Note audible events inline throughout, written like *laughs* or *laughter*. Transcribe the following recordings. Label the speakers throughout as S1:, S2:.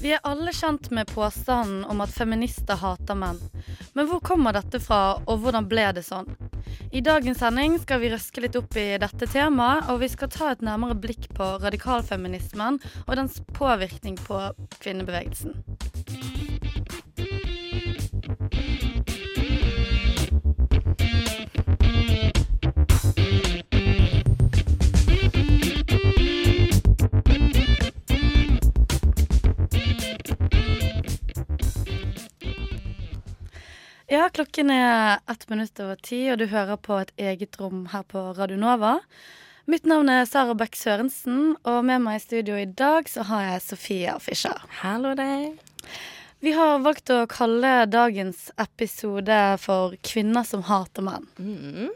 S1: Vi er alle kjent med påstanden om at feminister hater menn. Men hvor kommer dette fra, og hvordan ble det sånn? I dagens sending skal vi røske litt opp i dette temaet, og vi skal ta et nærmere blikk på radikalfeminismen og dens påvirkning på kvinnebevegelsen. Ja, klokken er ett minutt over ti, og du hører på et eget rom her på Radio Nova. Mitt navn er Sara Bech Sørensen, og med meg i studio i dag så har jeg Sofia Fischer.
S2: Hallo deg.
S1: Vi har valgt å kalle dagens episode for 'Kvinner som hater menn'.
S2: Mm.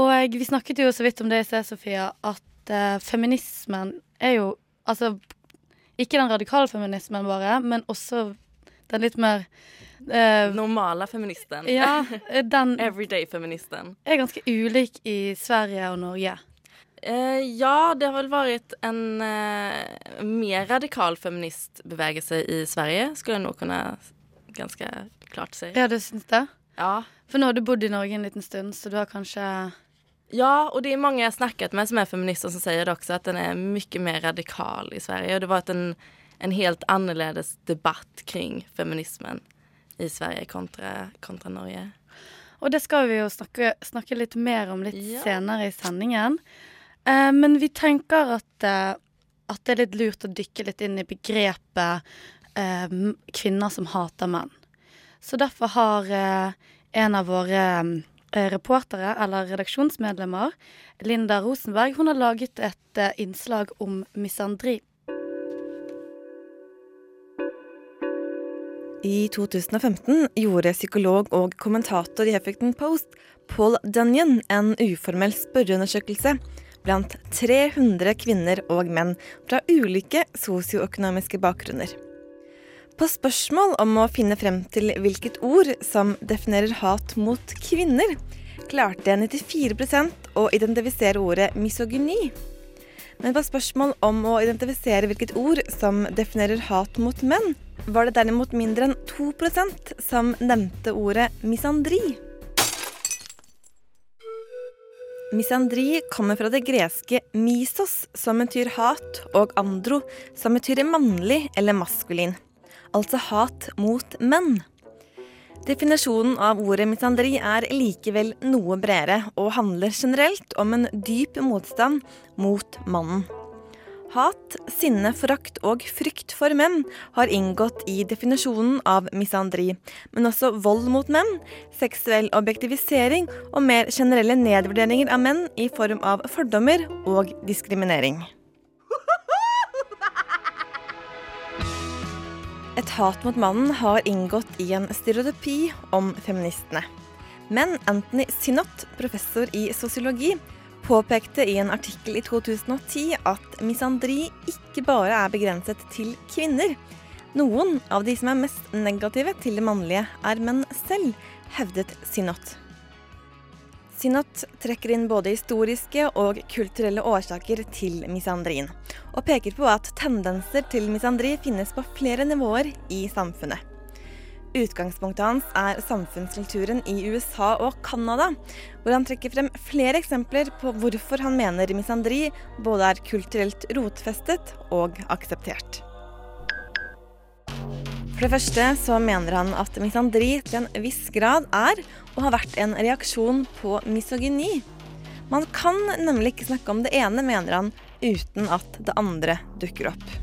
S1: Og vi snakket jo så vidt om det i sted, Sofia, at eh, feminismen er jo Altså ikke den radikale feminismen bare, men også den litt mer eh,
S2: Normala feministen.
S1: Ja, den *laughs*
S2: Everyday-feministen.
S1: er ganske ulik i Sverige og Norge.
S3: Uh, ja, det har vel vært en uh, mer radikal feministbevegelse i Sverige, skulle jeg nå kunne ganske klart si.
S1: Ja, du syns det?
S3: Ja.
S1: For nå har du bodd i Norge en liten stund, så du har kanskje
S3: ja, og det er mange jeg har snakket med som er feminister som sier det også, at den er mye mer radikal i Sverige. Og det varit en, en helt annerledes debatt kring feminismen i Sverige kontra, kontra Norge.
S1: Og det skal vi jo snakke, snakke litt mer om litt
S3: Ja.
S1: senere i sendingen. Eh, men vi tenker at, eh, at det er litt lurt å dykke litt inn i begrepet eh, kvinner som hater menn. Så derfor har eh, en av våre eh, reportere, eller redaksjonsmedlemmer, Linda Rosenberg, hun har laget et eh, innslag om misandri.
S4: I 2015 gjorde psykolog og kommentator i Huffington Post Paul Dunyan en uformell spørreundersøkelse blant 300 kvinner og menn fra ulike sosioøkonomiske bakgrunner. På spørsmål om å finne frem til hvilket ord som definerer hat mot kvinner, klarte 94% å identifisere ordet misogyni. Men på spørsmål om å identifisere hvilket ord som definerer hat mot menn, var det derimot mindre enn 2% som nevnte ordet misandri. Misandri kommer fra det greske misos, som betyr hat, og andro, som betyr mannlig eller maskulin. Altså hat mot menn. Definisjonen av ordet misandri er likevel noe bredere, og handler generelt om en dyp motstand mot mannen. Hat, sinne, forakt og frykt for menn har inngått i definisjonen av misandri, men også vold mot menn, seksuell objektivisering og mer generelle nedvurderinger av menn i form av fordommer og diskriminering. Et hat mot mannen har inngått i en stereotypi om feministene. Men Anthony Synott, professor i sosiologi, påpekte i en artikkel i 2010 at misandri ikke bare er begrenset til kvinner. Noen av de som er mest negative til det mannlige, er menn selv, hevdet Synot. Synot trekker inn både historiske og kulturelle årsaker til misandrien, og peker på at tendenser til misandri finnes på flere nivåer i samfunnet. Utgangspunktet hans er samfunnskulturen i USA og Canada, hvor han trekker frem flere eksempler på hvorfor han mener misandri både er kulturelt rotfestet og akseptert. For det første så mener han at misandri til en viss grad er og har vært en reaksjon på misogyni. Man kan nemlig ikke snakke om det ene, mener han, uten at det andre dukker opp.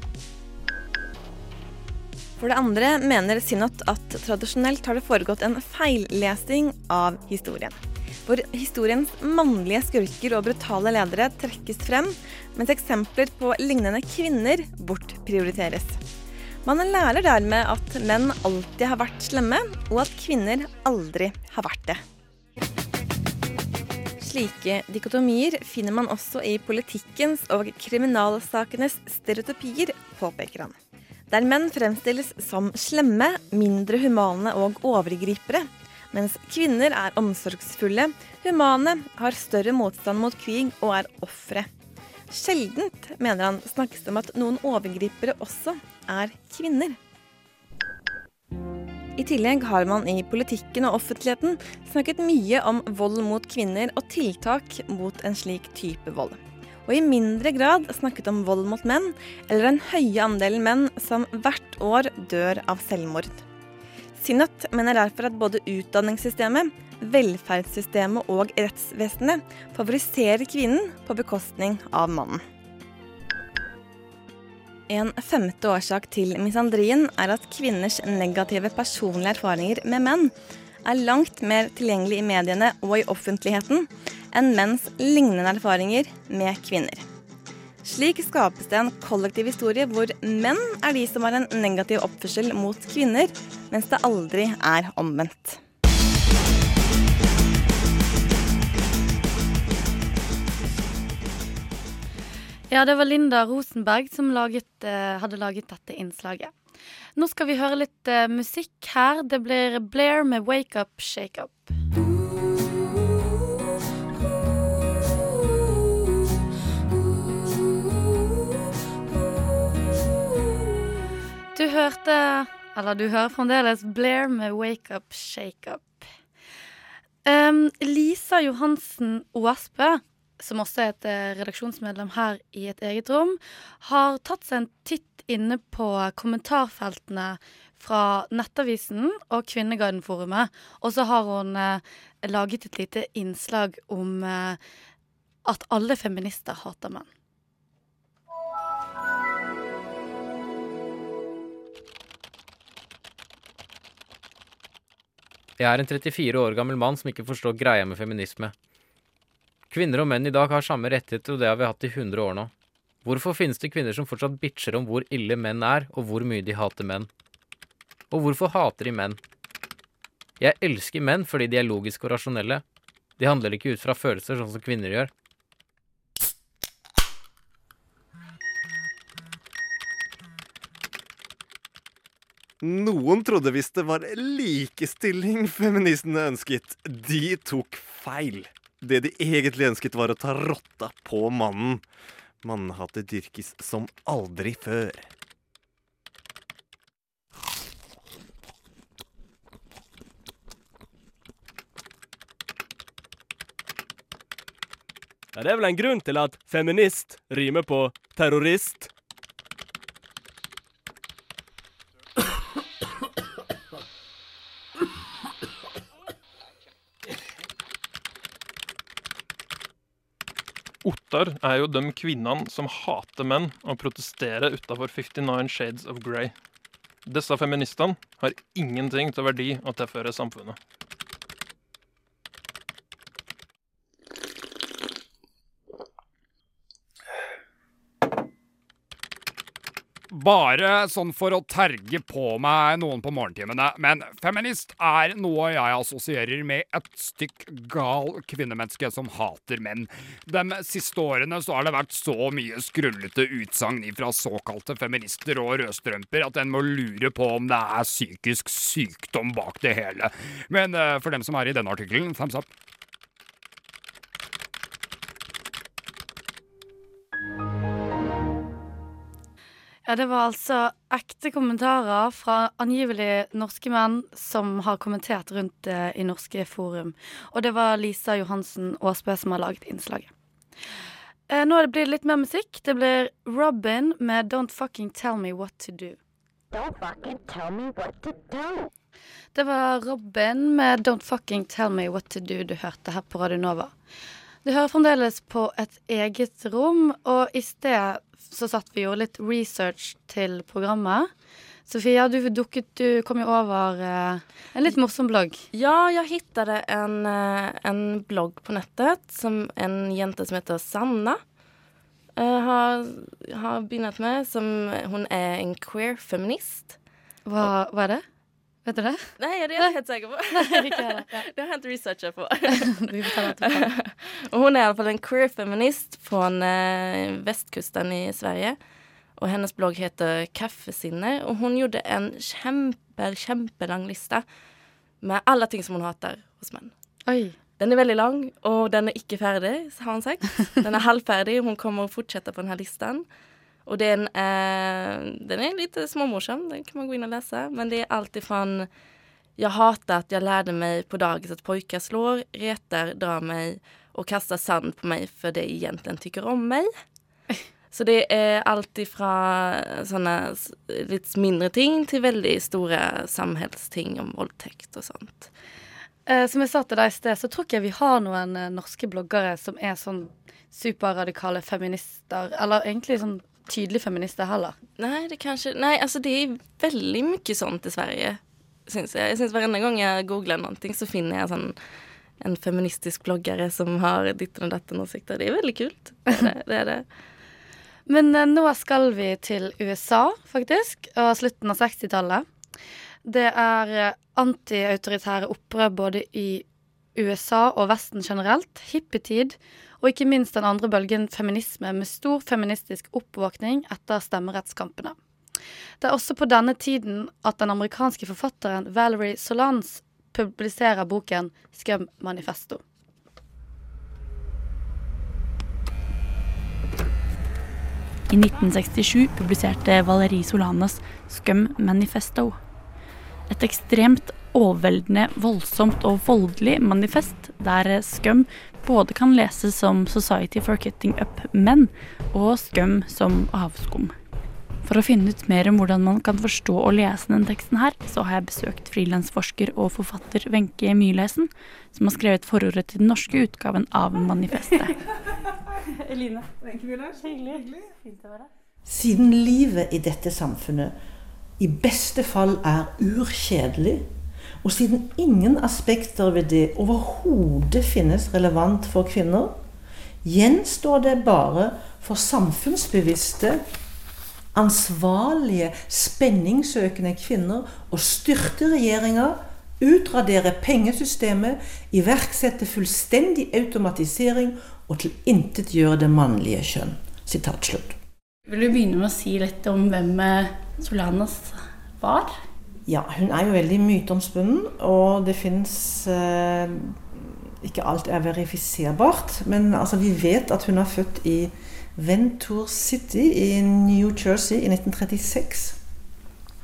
S4: For det andre mener Synott at tradisjonelt har det foregått en feillesing av historien. Hvor historiens mannlige skurker og brutale ledere trekkes frem, mens eksempler på lignende kvinner bortprioriteres. Man lærer dermed at menn alltid har vært slemme, og at kvinner aldri har vært det. Slike dikotomier finner man også i politikkens og kriminalsakenes stereotypier, påpeker han. Der menn fremstilles som slemme, mindre humane og overgripere, mens kvinner er omsorgsfulle, humane, har større motstand mot krig og er ofre. Sjeldent, mener han, snakkes det om at noen overgripere også er kvinner. I tillegg har man i politikken og offentligheten snakket mye om vold mot kvinner og tiltak mot en slik type vold. Og i mindre grad snakket om vold mot menn, eller den høye andelen menn som hvert år dør av selvmord. Sinnat mener derfor at både utdanningssystemet, velferdssystemet og rettsvesenet favoriserer kvinnen på bekostning av mannen. En femte årsak til misandrien er at kvinners negative personlige erfaringer med menn er langt mer tilgjengelig i mediene og i offentligheten enn menns lignende erfaringer med kvinner. Slik skapes det en kollektiv historie hvor menn er de som har en negativ oppførsel mot kvinner, mens det aldri er omvendt.
S1: Ja, det var Linda Rosenberg som laget, eh, hadde laget dette innslaget. Nå skal vi høre litt eh, musikk her. Det blir Blair med 'Wake Up Shake Up'. Hørte Eller du hører fremdeles Blair med 'Wake Up Shake Up'. Um, Lisa Johansen Aasbø som også er et eh, redaksjonsmedlem her i et eget rom, har tatt seg en titt inne på kommentarfeltene fra Nettavisen og Kvinneguiden-forumet. Og så har hun eh, laget et lite innslag om eh, at alle feminister hater menn.
S5: Jeg er en 34 år gammel mann som ikke forstår greia med feminisme. Kvinner og menn i dag har samme rettigheter, og det har vi hatt i 100 år nå. Hvorfor finnes det kvinner som fortsatt bitcher om hvor ille menn er, og hvor mye de hater menn? Og hvorfor hater de menn? Jeg elsker menn fordi de er logiske og rasjonelle. De handler ikke ut fra følelser, sånn som kvinner gjør.
S6: Noen trodde visst det var likestilling feministene ønsket. De tok feil. Det de egentlig ønsket, var å ta rotta på mannen. Mannehatet dyrkes som aldri før.
S7: Det er vel en grunn til at feminist rimer på terrorist.
S8: Ottar er jo de kvinnene som hater menn og protesterer utafor 59 Shades of Grey. Disse feministene har ingenting til verdi å tilføre samfunnet.
S9: Bare sånn for å terge på meg noen på morgentimene, men feminist er noe jeg assosierer med et stykk gal kvinnemenneske som hater menn. De siste årene så har det vært så mye skrullete utsagn fra såkalte feminister og rødstrømper at en må lure på om det er psykisk sykdom bak det hele. Men uh, for dem som er i denne artikkelen, thumbs up.
S1: Ja, det var altså ekte kommentarer fra angivelig norske menn som har kommentert rundt det i norske forum. Og det var Lisa Johansen Aasbø som har laget innslaget. Eh, nå blir det litt mer musikk. Det blir Robin med 'Don't Fucking Tell Me What To Do'.
S10: Don't fucking tell me what to do.
S1: Det var Robin med 'Don't Fucking Tell Me What To Do' du hørte her på Radio Nova. Du hører fremdeles på et eget rom, og i sted så satt vi jo litt research til programmet. Sofia, du, dukket, du kom jo over eh, en litt morsom blogg.
S3: Ja, jeg fant en, eh, en blogg på nettet som en jente som heter Sanna uh, har, har begynt med, som Hun er en queer feminist.
S1: Hva, hva er det? Vet du det?
S3: Nei, det er jeg helt sikker på.
S1: Nei, ikke. Ja. *laughs*
S3: Det har jeg ikke researchet på. *laughs*
S1: Vi får ta det etterpå.
S3: och hon är i alla fall en queer feminist fra eh, västkusten i Sverige. Og hennes blogg heter Kaffesinne. og hun gjorde en kjempe, kjempelang lista med alle ting som hun hater hos menn.
S1: Oi.
S3: Den er veldig lang, og den er ikke ferdig, har hun sagt. Den er halvferdig, og hun kommer å fortsette på denne här Och den, eh, den er lite småmorsom, den kan man gå inn og lese. Men det er alltid ifrån Jeg hater at jeg lærte meg på dagis at pojkar slår, reter, drar meg og kastar sand på meg for det egentlig tykker om meg. Så det er alltid fra sånne litt mindre ting til veldig store samhällsting om voldtekt og sånt.
S1: Eh, som jeg sa til deg i sted, så tror ikke jeg vi har noen eh, norske bloggere som er sånn superradikale feminister. Eller egentlig sånn tydelige feminister heller.
S3: Nei, det kanske, Nei, altså det er veldig mye sånt i Sverige. Syns jeg. Jeg syns hver eneste gang jeg googler noe, så finner jeg sånn en feministisk bloggere som har ditten og datten åsikter. Det er veldig kult. Det er det. det, är det.
S1: Men eh, nå skal vi til USA, faktisk, og slutten av 60-tallet. Det er eh, antiautoritære opprør både i USA og Vesten generelt, hippietid, og ikke minst den andre bølgen feminisme med stor feministisk oppvåkning etter stemmerettskampene. Det er også på denne tiden at den amerikanske forfatteren Valerie Solans publiserer boken Scum Manifesto.
S11: I 1967 publiserte Valerie Solanas Scum Manifesto. Et ekstremt overveldende, voldsomt og voldelig manifest der Scum både kan leses som Society for Cutting Up Men og Skum som Havskum. For å finne ut mer om hvordan man kan forstå og lese denne teksten her, så har jeg besøkt frilansforsker og forfatter Wenche Myrlesen, som har skrevet forordet til den norske utgaven av manifestet. *laughs*
S12: Eline. Hyggelig. Fint å være her.
S13: Siden livet i dette samfunnet i beste fall er urkjedelig, og siden ingen aspekter ved det overhodet finnes relevant for kvinner, gjenstår det bare for samfunnsbevisste, ansvarlige, spenningssøkende kvinner å styrte regjeringa, utradere pengesystemet, iverksette fullstendig automatisering og tilintetgjøre det mannlige kjønn. Sitat slutt.
S12: Vil du begynne med å si litt om hvem eh, Solanas var?
S13: Ja, hun er jo veldig myteomspunnen, og det fins eh, Ikke alt er verifiserbart, men altså, vi vet at hun er født i Venture City i New Jersey i 1936.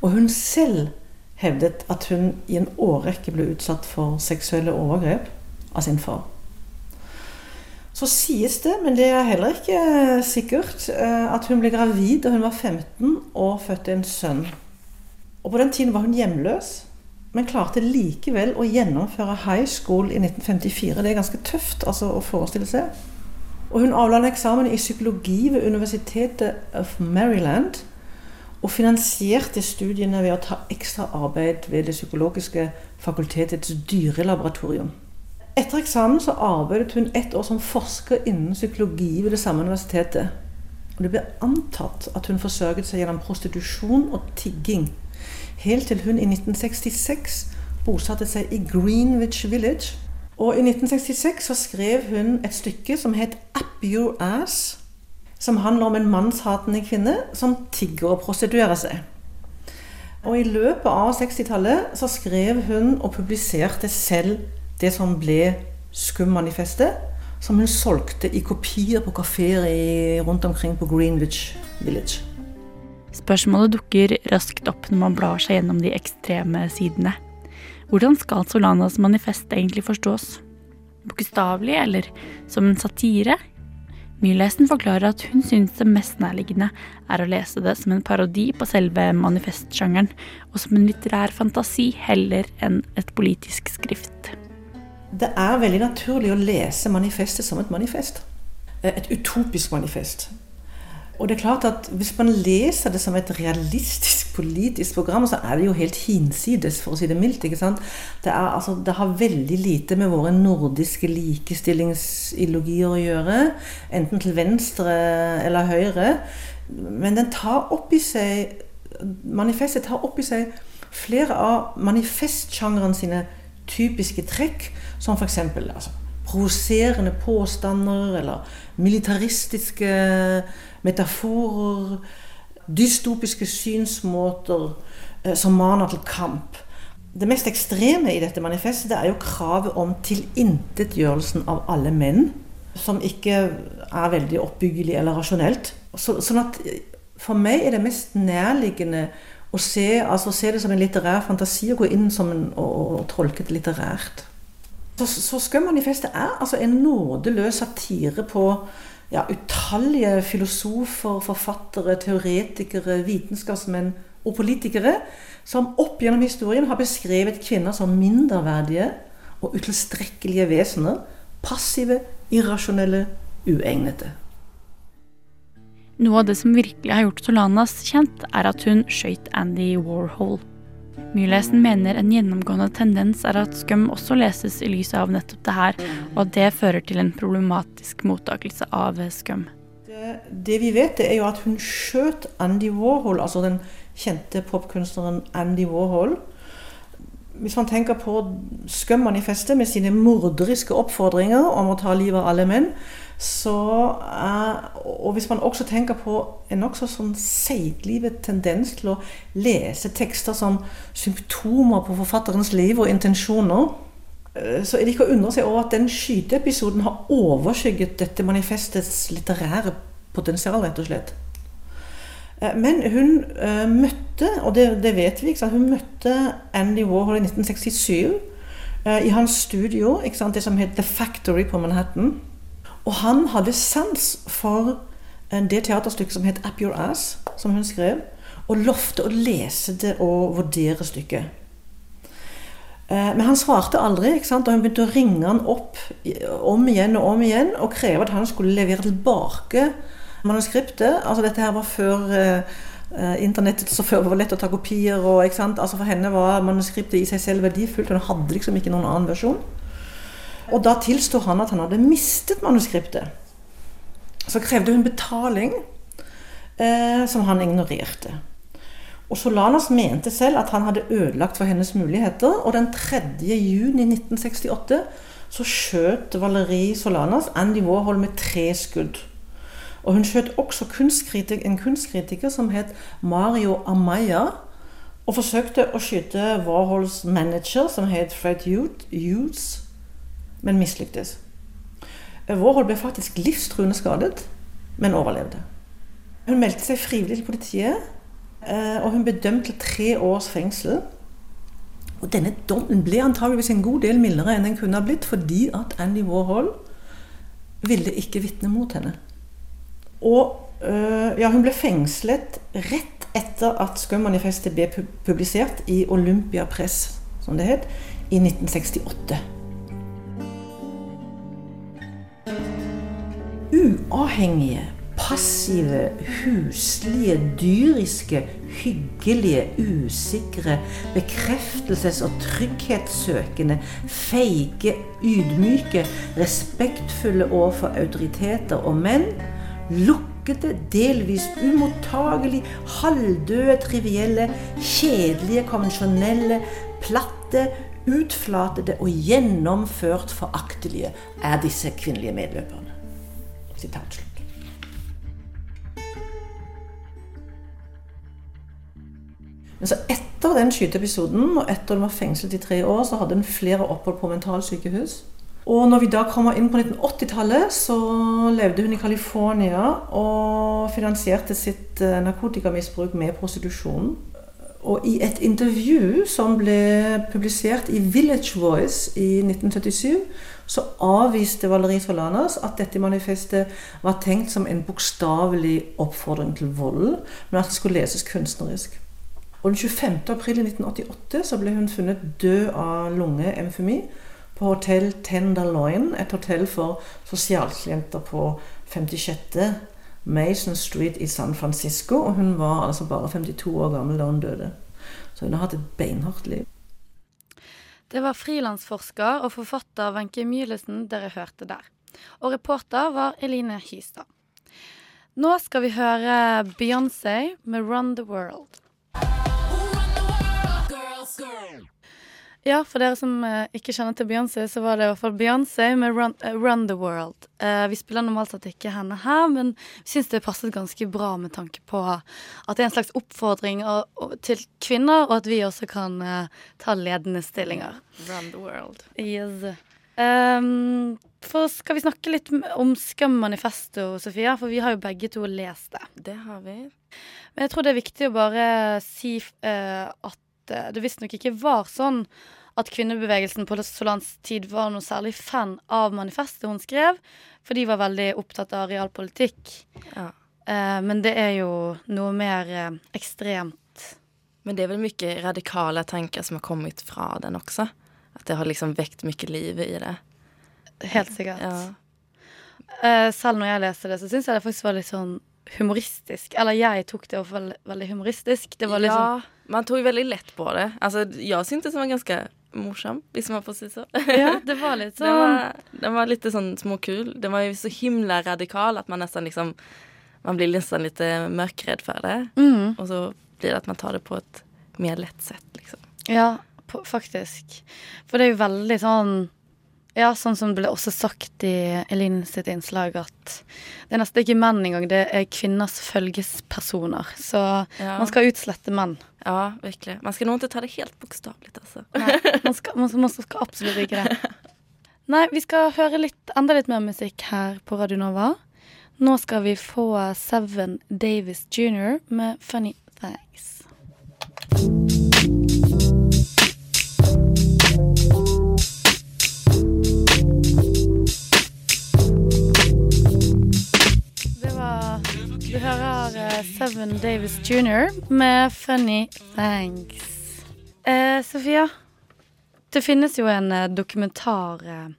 S13: Og hun selv hevdet at hun i en årrekke ble utsatt for seksuelle overgrep av sin far. Så sies det, men det er heller ikke sikkert, eh, at hun ble gravid da hun var 15 og fødte en sønn. Og på den tiden var hun hjemløs, men klarte likevel å gjennomføre high school i 1954. Det er ganske tøft altså, å forestille seg. Og hun avla en eksamen i psykologi ved Universitetet of Maryland. Og finansierte studiene ved å ta ekstra arbeid ved det psykologiske fakultetets dyrelaboratorium. Etter eksamen så arbeidet hun ett år som forsker innen psykologi ved det samme universitetet. Og det ble antatt at hun forsørget seg gjennom prostitusjon og tigging. Helt til hun i 1966 bosatte seg i Greenwich Village. Og i 1966 så skrev hun et stykke som het 'Up Your Ass'. Som handler om en mannshatende kvinne som tigger og prostituerer seg. Og i løpet av 60-tallet så skrev hun og publiserte selv det som ble Skum-manifestet, som hun solgte i kopier på kafeer rundt omkring på Greenwich Village.
S11: Spørsmålet dukker raskt opp når man blar seg gjennom de ekstreme sidene. Hvordan skal Solanas manifest egentlig forstås? Bokstavelig eller som en satire? Myrlesen forklarer at hun syns det mest nærliggende er å lese det som en parodi på selve manifestsjangeren, og som en litterær fantasi heller enn et politisk skrift.
S13: Det er veldig naturlig å lese manifestet som et manifest. Et utopisk manifest. Og det er klart at Hvis man leser det som et realistisk politisk program, så er det jo helt hinsides, for å si det mildt. ikke sant? Det, er, altså, det har veldig lite med våre nordiske likestillingsideologier å gjøre. Enten til venstre eller høyre. Men den tar opp i seg Manifestet tar opp i seg flere av manifestsjangeren sine typiske trekk, som f.eks. Altså, provoserende påstander eller militaristiske metaforer, dystopiske synsmåter eh, som maner til kamp. Det mest ekstreme i dette manifestet er jo kravet om tilintetgjørelsen av alle menn. Som ikke er veldig oppbyggelig eller rasjonelt. Så, sånn at For meg er det mest nærliggende å se, altså, se det som en litterær fantasi og gå inn som en, og, og tolke det litterært. Så, så Skøm-manifestet er altså en nådeløs satire på ja, utallige filosofer, forfattere, teoretikere, vitenskapsmenn og politikere som opp gjennom historien har beskrevet kvinner som mindreverdige og utilstrekkelige vesener. Passive, irrasjonelle, uegnede.
S11: Noe av det som virkelig har gjort Solanas kjent, er at hun skøyt Andy Warhol. Myrlesen mener en gjennomgående tendens er at skum også leses i lys av nettopp det her, og at det fører til en problematisk mottakelse av skum.
S13: Det, det, vi vet, er jo at hun skjøt Andy Warhol, altså den kjente popkunstneren Andy Warhol. Hvis man tenker på Skum-manifestet med sine morderiske oppfordringer om å ta livet av alle menn, så er, Og hvis man også tenker på en nokså sånn seiglivet tendens til å lese tekster som symptomer på forfatterens liv og intensjoner, eh, så er det ikke å undre seg over at den skyteepisoden har overskygget dette manifestets litterære potensial, rett og slett. Eh, men hun møtte, og det, det vet vi, hun møtte Andy Warhol i 1967 uh, i hans studio, det som het The Factory på Manhattan. Og han hadde sans for det teaterstykket som het 'Up Your Ass', som hun skrev, og lovte å lese det og vurdere stykket. Eh, men han svarte aldri, ikke sant? og hun begynte å ringe han opp om igjen og om igjen og kreve at han skulle levere tilbake manuskriptet. Altså Dette her var før uh, internettet så før det var lett å ta kopier. Og, altså For henne var manuskriptet i seg selv verdifullt. Hun hadde liksom ikke noen annen versjon. Og da tilsto han at han hadde mistet manuskriptet. Så krevde hun betaling, eh, som han ignorerte. Og Solanas mente selv at han hadde ødelagt for hennes muligheter, og den 3. juni 1968 så skjøt Valerie Solanas Andy Warhol med tre skudd. Og hun skjøt også kunstkritiker, en kunstkritiker som het Mario Amaya, og forsøkte å skyte Warhols manager, som het Fred Hughes, men mislyktes. Warhol ble faktisk livstruende skadet, men overlevde. Hun meldte seg frivillig til politiet, eh, og hun ble dømt til tre års fengsel. Og denne dommen ble antageligvis en god del mildere enn den kunne ha blitt, fordi at Andy Warhol ville ikke vitne mot henne. Og øh, ja, hun ble fengslet rett etter at Skøm-manifestet ble publisert i Olympia Press, som det het, i 1968. uavhengige, passive, huslige, dyriske, hyggelige, usikre, bekreftelses- og trygghetssøkende, feige, ydmyke, respektfulle overfor autoriteter og menn, lukkede, delvis umottagelig, halvdøde, trivielle, kjedelige, konvensjonelle, platte, utflatede og gjennomført foraktelige er disse kvinnelige medløperne. Men så etter den skyteepisoden, og etter hun var fengslet i tre år, så hadde hun flere opphold på mentalsykehus. Og når vi da kommer inn på 1980-tallet, så levde hun i California og finansierte sitt eh, narkotikamisbruk med prostitusjon. Og i et intervju som ble publisert i Village Voice i 1977, så avviste Valerie Solanas at dette manifestet var tenkt som en bokstavelig oppfordring til vold, men at det skulle leses kunstnerisk. Og Den 25. april 1988 så ble hun funnet død av lungeemfemi på hotell Tenderloin, et hotell for sosialklienter på 56. Mason Street i San Francisco. Og hun var altså bare 52 år gammel da hun døde. Så hun har hatt et beinhardt liv.
S1: Det var frilansforsker og forfatter Wenche Mylesen dere hørte der. Og reporter var Eline Hystad. Nå skal vi høre Beyoncé med 'Run the World'. Ja, for dere som eh, ikke kjenner til Beyoncé, så var det i hvert fall Beyoncé med Run, eh, Run the World. Eh, vi spiller normalt sett ikke henne her, men vi syns det passet ganske bra med tanke på at det er en slags oppfordring og, og, til kvinner, og at vi også kan eh, ta ledende stillinger.
S3: Run the world.
S1: Yes. Um, for skal vi snakke litt om Skam-manifesto, Sofia? For vi har jo begge to lest det.
S3: Det har vi.
S1: Men jeg tror det er viktig å bare si eh, at det visstnok ikke var sånn at kvinnebevegelsen på Solans tid var noe særlig fan av manifestet hun skrev, for de var veldig opptatt av realpolitikk.
S3: Ja.
S1: Eh, men det er jo noe mer eh, ekstremt.
S3: Men det er vel mye radikale tanker som har kommet fra den også? At det har liksom vekt mye liv i det.
S1: Helt sikkert.
S3: Ja.
S1: Eh, selv når jeg leste det, så syns jeg det faktisk var litt sånn humoristisk. Eller jeg tok det iallfall veldig, humoristisk. Det var liksom
S3: ja, man tog veldig lett på det. Altså, jeg syntes den var ganske morsom, hvis man får si så.
S1: Ja, *laughs* det var litt
S3: Den
S1: sånn
S3: var, den var litt sånn småkul. Den var jo så himla radikal at man nesten liksom Man blir nesten litt mørkredd for det.
S1: Mm.
S3: Og så blir det at man tar det på et mer lett sett, liksom.
S1: Ja, på, faktisk. For det er jo veldig sånn Ja, sånn som det ble også sagt i Elin sitt innslag, at det er nesten ikke menn engang, det er kvinners følgespersoner. Så
S3: Ja.
S1: man skal utslette menn.
S3: Ja, virkelig. Man skal noen til å ta det helt bokstavelig, altså.
S1: Nei, man skal, man, man skal absolutt ikke det. *laughs* Nei, vi skal høre litt, enda litt mer musikk her på Radio Nova. Nå skal vi få Seven Davis Jr. med 'Funny Thanks'. Eh, Davis Jr. med 'Funny Thanks'. Eh, Sofia, det finnes jo en eh, dokumentar eh,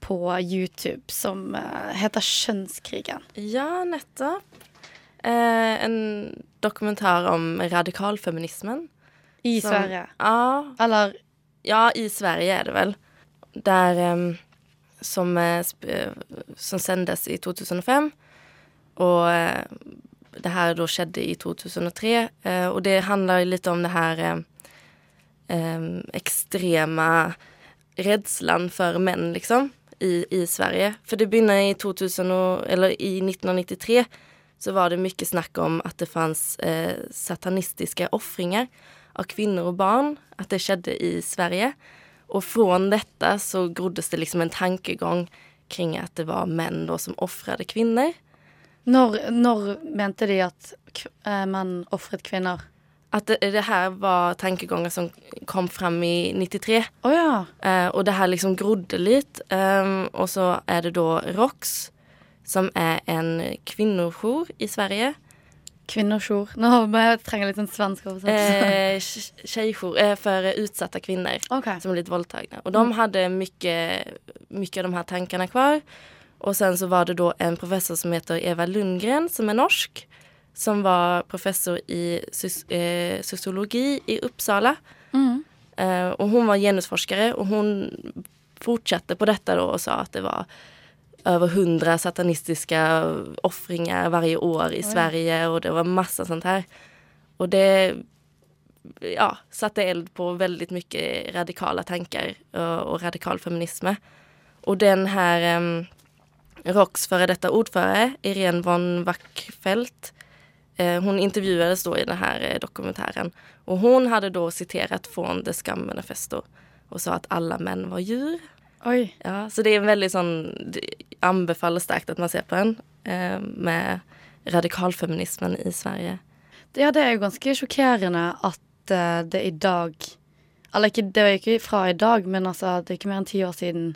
S1: på YouTube som eh, heter 'Kjønnskrigen'.
S3: Ja, nettopp. Eh, en dokumentar om radikalfeminismen.
S1: I
S3: Som-
S1: Sverige.
S3: Ja.
S1: Eller
S3: Ja, i Sverige er det vel. Der um, som, som sendes i 2005. Och eh, det här då skedde i 2003. Eh, och det handlar litt om det här eh, em, extrema rädslan för män liksom i, i Sverige. För det begynner i 2000 och, eller i 1993 så var det mycket snack om att det fanns eh, satanistiska offringar av kvinnor och barn, att det skedde i Sverige. Och från detta så groddes det liksom en tankegång kring att det var män då som offrade kvinnor.
S1: Når, når mente de at eh, menn ofret kvinner?
S3: At det, det her var tankegångar som kom frem i 93.
S1: Oh, ja.
S3: Eh, og det her liksom grodde litt. Ehm, og så er det da ROX som er en kvinnojour i Sverige.
S1: Kvinnojour. Nå trenger jeg litt sånn svensk oversettelse.
S3: Eh, tjejjour eh, för utsatta kvinnor som litt våldtagna. Og de
S1: hadde
S3: mye, mycket, mycket av de her tankene kvar. Och sen så var det da en professor som heter Eva Lundgren som er norsk. Som var professor i sys- eh, sociologi i Uppsala.
S1: Mm.
S3: Eh, og hun var genusforsker, og hun fortsatte på dette da, og sa at det var över hundra satanistiska offringar varje år i Sverige og det var masse sånt her. Og det ja, satte eld på veldig mye radikale tanker og, og radikal feminisme. Og den her um, ROKs före detta ordförande, Irene von Wackfeldt, eh, hon intervjuades då i den här eh, dokumentären. Och hon hade då citerat från The Scum Manifesto och sa att alla män var djur.
S1: Oj.
S3: Ja, så det är en väldigt sån, anbefaller starkt att man ser på den eh, med radikalfeminismen i Sverige.
S1: Ja, det er jo ganske sjokkerende at det i dag Eller ikke, det var ikke fra i dag, men altså det er ikke mer enn ti år siden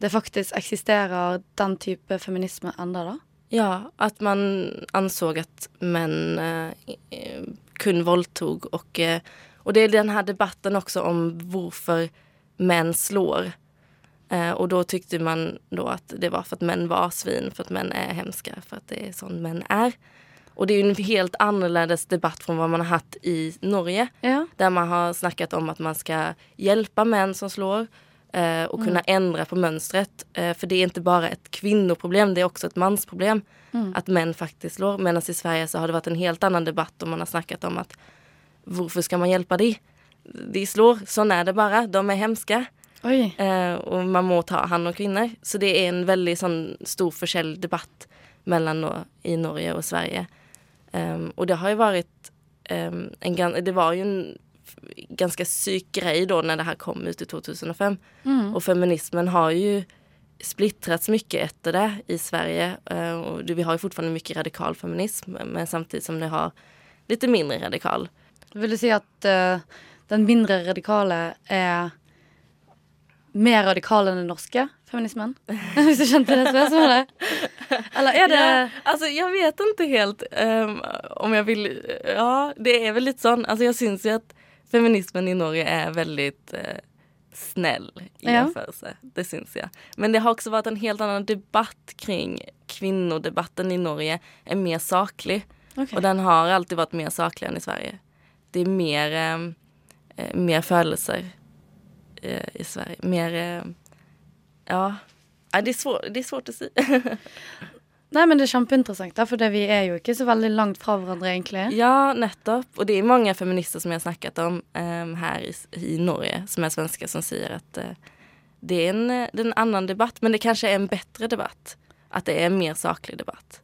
S1: det faktisk eksisterer den type feminisme enda da.
S3: Ja, at man ansåg at menn eh, kun våldtog og, eh, och det er den här debatten også om hvorfor menn slår. Eh, og da tykte man då at det var for at menn var svin, for at menn er hemska, for at det er sånn menn er. Og det er jo en helt annerledes debatt fra hva man har hatt i Norge.
S1: Ja.
S3: der man har snakket om at man skal hjelpe menn som slår och kunna ändra på mönstret. Eh, för det är inte bara ett kvinnoproblem, det är också ett mansproblem.
S1: Mm.
S3: Att män faktiskt slår. Medan i Sverige så har det varit en helt annan debatt och man har snackat om att varför ska man hjälpa de? De slår, sånn är det bara. De är hemska.
S1: Oi.
S3: Eh, og man må ta hand om kvinner. Så det er en veldig sånn stor forskjell debatt mellom nå, i Norge og Sverige. Um, og det har jo vært um, en Det var jo en ganske syk grej da når det her kom ut i 2005.
S1: Mm.
S3: Og feminismen har jo splittrats mycket efter det i Sverige. Eh, och vi har ju fortfarande mycket radikal feminism, men samtidigt som det har lite mindre radikal.
S1: Vil du si at uh, den mindre radikale er mer radikal enn den norske feminismen? *laughs* Hvis du skjønte det spørsmålet? Eller er det
S3: Ja, Altså, jeg vet ikke helt um, om jeg vil ja det er vel litt sånn Altså, jeg syns jo att feminismen i Norge är väldigt eh, snäll i
S1: Ja.
S3: jämförelse. Det syns jag. Men det har också varit en helt annan debatt kring kvinnodebatten i Norge är mer saklig.
S1: Okay.
S3: Och den har alltid varit mer saklig än i Sverige. Det är mer, ehm, eh, mer födelser eh, i Sverige. Mer, eh, ja, Ja, det, är svår, det är svårt att säga. *laughs*
S1: Nei, men det er kjempeinteressant, da, for det- vi er jo ikke så veldig langt fra hverandre, egentlig.
S3: Ja, nettopp. Og det er mange feminister som jeg har snakket om um, her i, i Norge som er svenske, som sier at uh, det, er en, eh, det er en annen debatt, men det kanskje er en bedre debatt. At det er en mer saklig debatt.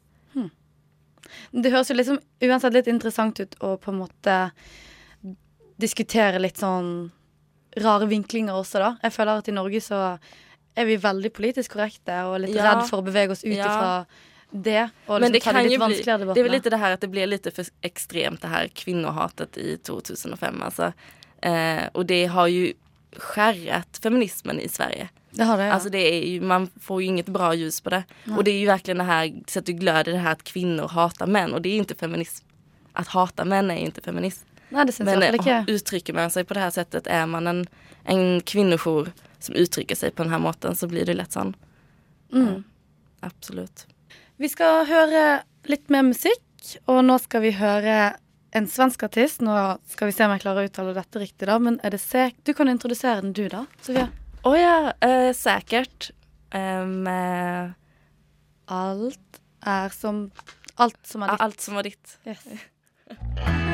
S1: Det høres jo liksom uansett litt interessant ut å på en måte diskutere litt sånn rare vinklinger også, da. Jeg føler at i Norge så er vi veldig politisk korrekte og litt
S3: Ja.
S1: redd for å bevege oss ut
S3: Ja.
S1: ifra det. Og
S3: Men
S1: liksom
S3: det
S1: ta
S3: kan
S1: de litt vanskeligere
S3: det
S1: er
S3: litt det her at det blir litt for extremt det her kvinnohatet i 2005 altså. Eh, og det har jo skärrat feminismen i Sverige.
S1: Det har det, ja.
S3: Alltså det är ju, man får ju inget bra ljus på det.
S1: Nej.
S3: Och det är ju verkligen det här, så att du glöder det här att kvinnor hatar män och det är ju inte feminism. Att hata män är ju inte feminism.
S1: Nei, det syns
S3: Men
S1: det,
S3: eh,
S1: ikke.
S3: uttrycker man sig på det här sättet, är man en, en kvinnojour som uttrycker sig på den här måten så blir det lätt sånn.
S1: Mm.
S3: Absolutt.
S1: Vi skal høre litt mer musikk, og nå skal vi høre en svensk artist. Nå skal vi se om jeg klarer å uttale dette riktig, da, men er det Sek... Du kan introdusere den, du, da, Sofia.
S3: Å ja, eh, sikkert. Med
S1: Alt er som Alt som er ditt.
S3: Alt som er ditt.
S1: Yes. *laughs*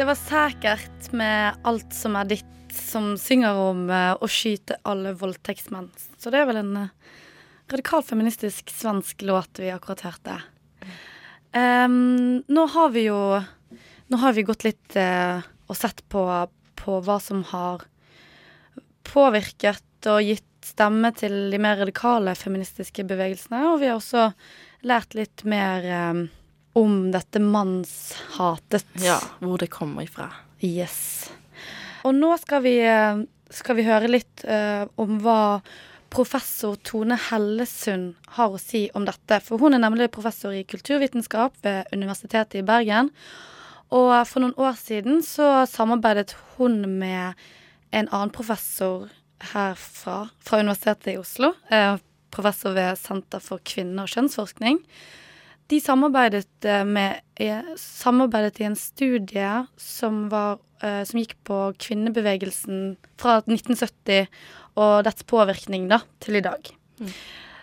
S1: Det var sikkert med alt som er ditt, som synger om eh, å skyte alle voldtektsmenn. Så det er vel en eh, radikal feministisk svensk låt vi akkurat hørte. Um, nå har vi jo Nå har vi gått litt uh, og sett på, på hva som har påvirket og gitt stemme til de mer radikale feministiske bevegelsene. Og vi har også lært litt mer eh, om dette mannshatet.
S3: Ja, hvor det kommer ifra.
S1: Yes. Og nå skal vi, eh, skal vi høre litt uh, om hva professor Tone Hellesund har å si om dette. For hun er nemlig professor i kulturvitenskap ved Universitetet i Bergen. Og for noen år siden så samarbeidet hun med en annen professor herfra, fra Universitetet i Oslo. Uh, professor ved Senter for kvinne- og kjønnsforskning. De samarbeidet, eh, med, eh, samarbeidet i en studie som, var, eh, som gikk på kvinnebevegelsen fra 1970 og dets påvirkning da, til i dag.
S3: Mm.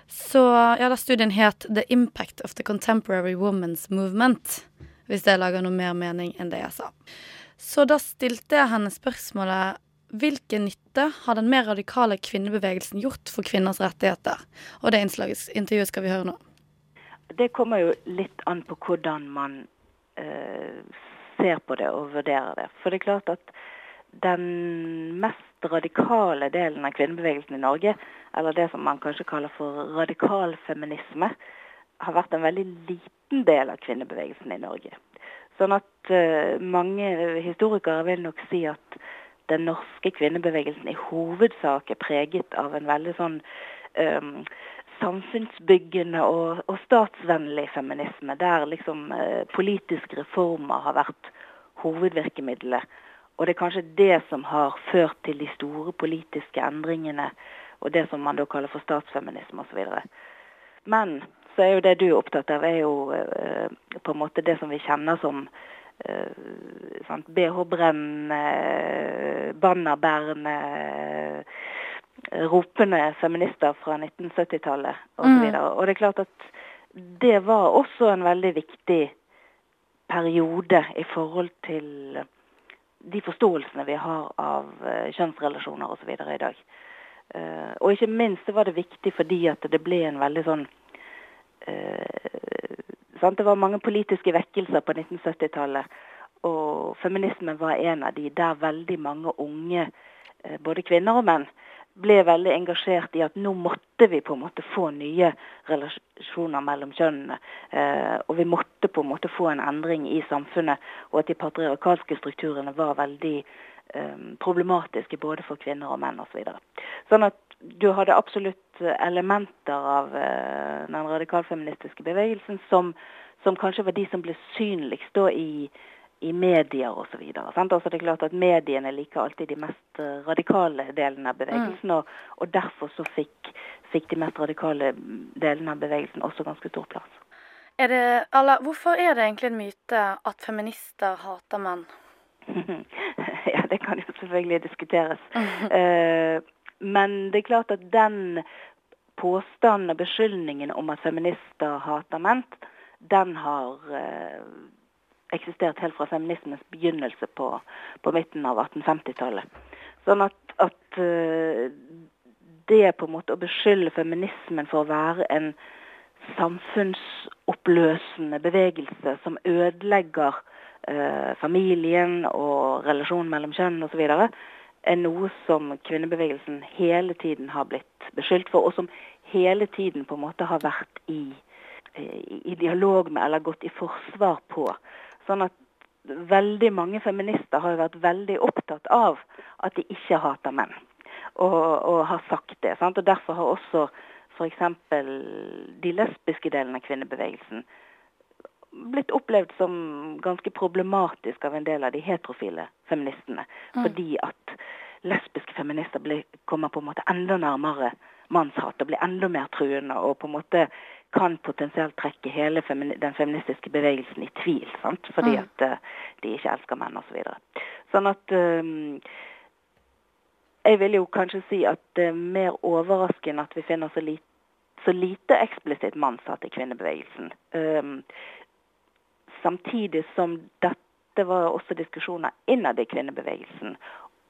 S1: Så ja, da studien het 'The Impact of the Contemporary Women's Movement'. Hvis det lager noe mer mening enn det jeg sa. Så da stilte jeg henne spørsmålet hvilken nytte har den mer radikale kvinnebevegelsen gjort for kvinners rettigheter? Og det innslaget, intervjuet skal vi høre nå.
S14: Det kommer jo litt an på hvordan man eh, ser på det og vurderer det. For det er klart at den mest radikale delen av kvinnebevegelsen i Norge, eller det som man kanskje kaller for radikal feminisme, har vært en veldig liten del av kvinnebevegelsen i Norge. Sånn at eh, mange historikere vil nok si at den norske kvinnebevegelsen i hovedsak er preget av en veldig sånn um, samfunnsbyggende og, og statsvennlig feminisme, der liksom eh, politiske reformer har vært hovedvirkemidlet. Og det er kanskje det som har ført til de store politiske endringene, og det som man da kaller for statsfeminisme osv. Men så er jo det du er opptatt av, er jo eh, på en måte det som vi kjenner som eh, sant, BH-brennende, bannerbærende, ropende feminister fra 1970-tallet osv. Og, så og det er klart at det var også en veldig viktig periode i forhold til de forståelsene vi har av uh, kjønnsrelasjoner osv. i dag. Uh, og ikke minst var det viktig fordi at det ble en veldig sånn? Det var mange politiske vekkelser på 1970-tallet, og feminismen var en av de der veldig mange unge, både kvinner og menn, ble veldig engasjert i at nå måtte vi på en måte få nye relasjoner mellom kjønnene. Eh, og vi måtte på en måte få en endring i samfunnet, og at de patriarkalske strukturene var veldig eh, problematiske både for kvinner og menn osv. Så sånn at du hadde absolutt elementer av eh, den radikalfeministiske bevegelsen som, som kanskje var de som ble synligst da i i medier osv. Altså det er klart at Mediene liker alltid de mest eh, radikale delene av bevegelsen, mm. og, og, derfor så fikk, fikk, de mest radikale delene av bevegelsen også ganske stor plass.
S1: Er det, eller, hvorfor er det egentlig en myte at feminister hater menn? *laughs*
S14: ja, det kan jo selvfølgelig diskuteres. uh, men det er klart at den påstanden og beskyldningen om at feminister hater menn, den har uh, eksistert helt fra feminismens begynnelse på, på midten av 1850-tallet. Sånn at, at uh, det på en måte å beskylde feminismen for å være en samfunnsoppløsende bevegelse som ødelegger eh, familien og relasjonen mellom kjønn osv., er noe som kvinnebevegelsen hele tiden har blitt beskyldt for, og som hele tiden på en måte har vært i, i dialog med eller gått i forsvar på. Sånn at veldig mange feminister har jo vært veldig opptatt av at de ikke hater menn, og, og har sagt det. Sant? Og Derfor har også f.eks. de lesbiske delene av kvinnebevegelsen blitt opplevd som ganske problematisk av en del av de heterofile feministene. Mm. Fordi at lesbiske feminister blir, kommer på en måte enda nærmere mannshat og blir enda mer truende og på en måte kan potensielt trekke hele femini den feministiske bevegelsen i tvil. Sant? Fordi mm. at uh, de ikke elsker menn osv. Så sånn at um, Jeg vil jo kanskje si at det er mer overraskende at vi finner så, li så lite eksplisitt mannshat i kvinnebevegelsen. Um, samtidig som dette var også diskusjoner innad i kvinnebevegelsen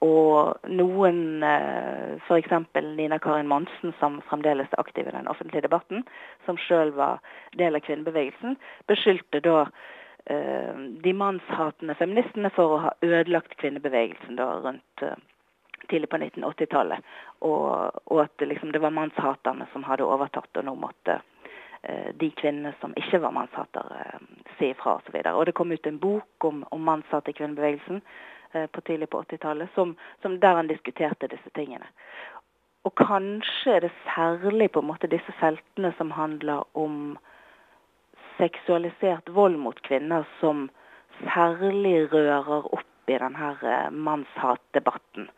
S14: og noen, eh, f.eks. Nina Karin Monsen, som fremdeles er aktiv i den offentlige debatten, som sjøl var del av kvinnebevegelsen, beskyldte da eh, de mannshatende feministene for å ha ødelagt kvinnebevegelsen da rundt eh, tidlig på 1980-tallet. Og, og, at liksom, det var mannshaterne som hadde overtatt, og nå måtte de kvinnene som ikke var mannshatere, si ifra osv. Og, så og det kom ut en bok om, om mannshat i kvinnebevegelsen på tidlig på 80-tallet, som der han diskuterte disse tingene. Og kanskje er det særlig på en måte disse feltene som handler om seksualisert vold mot kvinner, som særlig rører opp i denne eh, mannshatdebatten.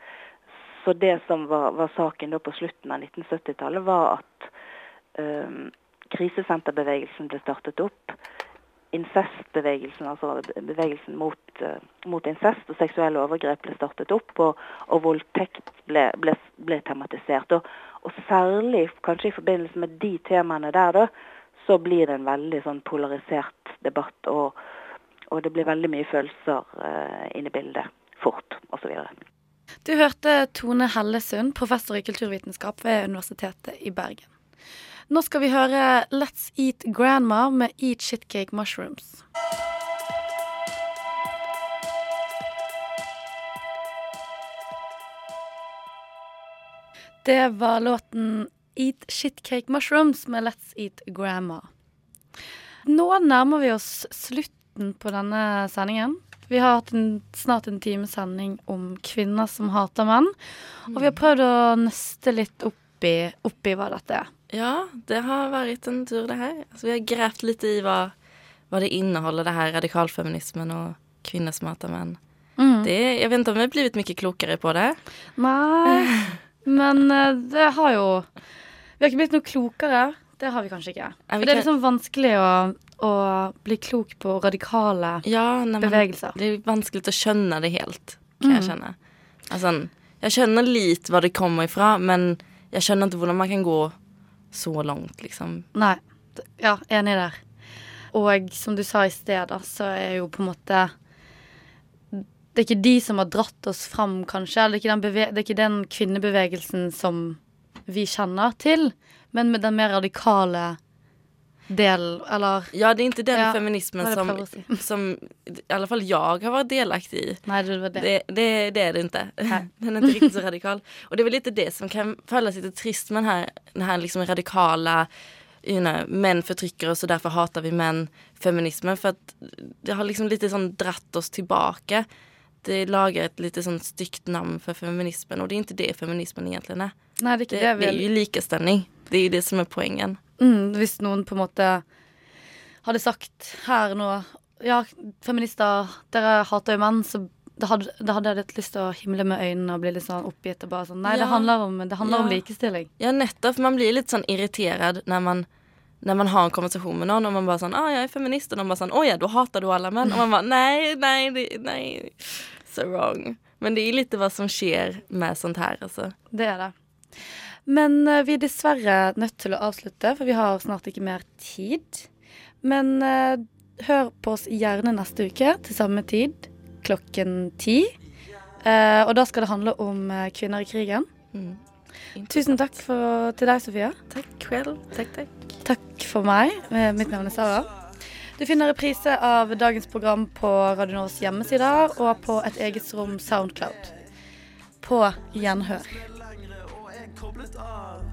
S14: Så det som var, var saken på slutten av 1970-tallet, var at um, krisesenterbevegelsen ble startet opp incestbevegelsen, altså bevegelsen mot, mot, incest og seksuelle overgrep ble startet opp, og, og voldtekt ble, ble, ble tematisert. Og, og, særlig kanskje i forbindelse med de temaene der, da, så blir det en veldig sånn polarisert debatt, og, og det blir veldig mye følelser uh, inne i bildet fort, osv.
S1: Du hørte Tone Hellesund, professor i kulturvitenskap ved Universitetet i Bergen. Nå skal vi høre Let's Eat Grandma med Eat Shitcake Mushrooms. Det var låten Eat Shitcake Mushrooms med Let's Eat Grandma. Nå nærmer vi oss slutten på denne sendingen. Vi har hatt en, snart en times sending om kvinner som hater menn. Og vi har prøvd å nøste litt opp i, opp i hva dette er.
S3: Ja, det har vært en tur det her. Altså, vi har grävt litt i hva, hva, det inneholder, det her radikalfeminismen og kvinner som hater menn.
S1: Mm.
S3: Det, jeg vet ikke om vi har blitt mye klokere på det.
S1: Nei, *laughs* men eh, det har jo Vi har ikke blitt noe klokere. Det har vi kanskje ikke. For det er liksom vanskelig å, å bli klok på radikale
S3: Ja, nei,
S1: bevegelser.
S3: det er vanskelig å skjønne det helt, kan
S1: mm.
S3: jeg skjønne. Altså, jeg skjønner litt hvor det kommer ifra, men jeg skjønner ikke hvordan man kan gå så langt, liksom.
S1: Nei. Ja, enig der. Og som du sa i sted, så er jo på en måte Det er ikke de som har dratt oss fram, kanskje. Eller det er ikke det er ikke den kvinnebevegelsen som vi kjenner til, men med den mer radikale del, eller
S3: Ja, det er ikke den
S1: Ja,
S3: feminismen som,
S1: si.
S3: som i alle fall jeg har vært delaktig i.
S1: Nei, det var det.
S3: Det, det, det er det inte. *laughs* Den er ikke riktig så radikal. Og det er vel litt det som kan føles litt trist med den här, den här liksom radikale you know, menn fortrykker oss og derfor hater vi menn-feminismen. For at det har liksom litt sånn dratt oss tillbaka. Det lager et lite sånn stygt namn for feminismen og det er ikke det feminismen egentlig er.
S1: Nei, det er
S3: Det,
S1: det.
S3: det
S1: er
S3: jo likestilling. Det er jo det som er poenget.
S1: Mm, hvis noen på en måte hadde sagt her nå Ja, feminister, dere hater jo menn, så da hadde, da hadde jeg litt lyst til å himle med øynene og bli litt sånn oppgitt og bare sånn Nei,
S3: Ja.
S1: det handler om, det handler om likestilling.
S3: Ja, nettopp. Man blir litt sånn irritert når man, när man har en konversation med någon och man bara sånn, ah, jag är feminist och de bara sånn, oh ja, då hatar du alla män. Och man bara, nej, nej, det, nej, so wrong. Men det är lite vad som skjer med sånt här alltså.
S1: Det er det. Men uh, vi er dessverre nødt til å avslutte, for vi har snart ikke mer tid. Men uh, hør på oss gjerne neste uke til samme tid, klokken ti. Uh, og da skal det handle om kvinner i krigen. Tusen takk for, til deg, Sofia.
S3: Takk selv. Takk, takk.
S1: Takk for meg. Eh, Mitt navn er Sara. Du finner reprise av dagens program på Radio Nords hjemmesider og på et eget rom Soundcloud. På gjenhør.
S15: koblet av.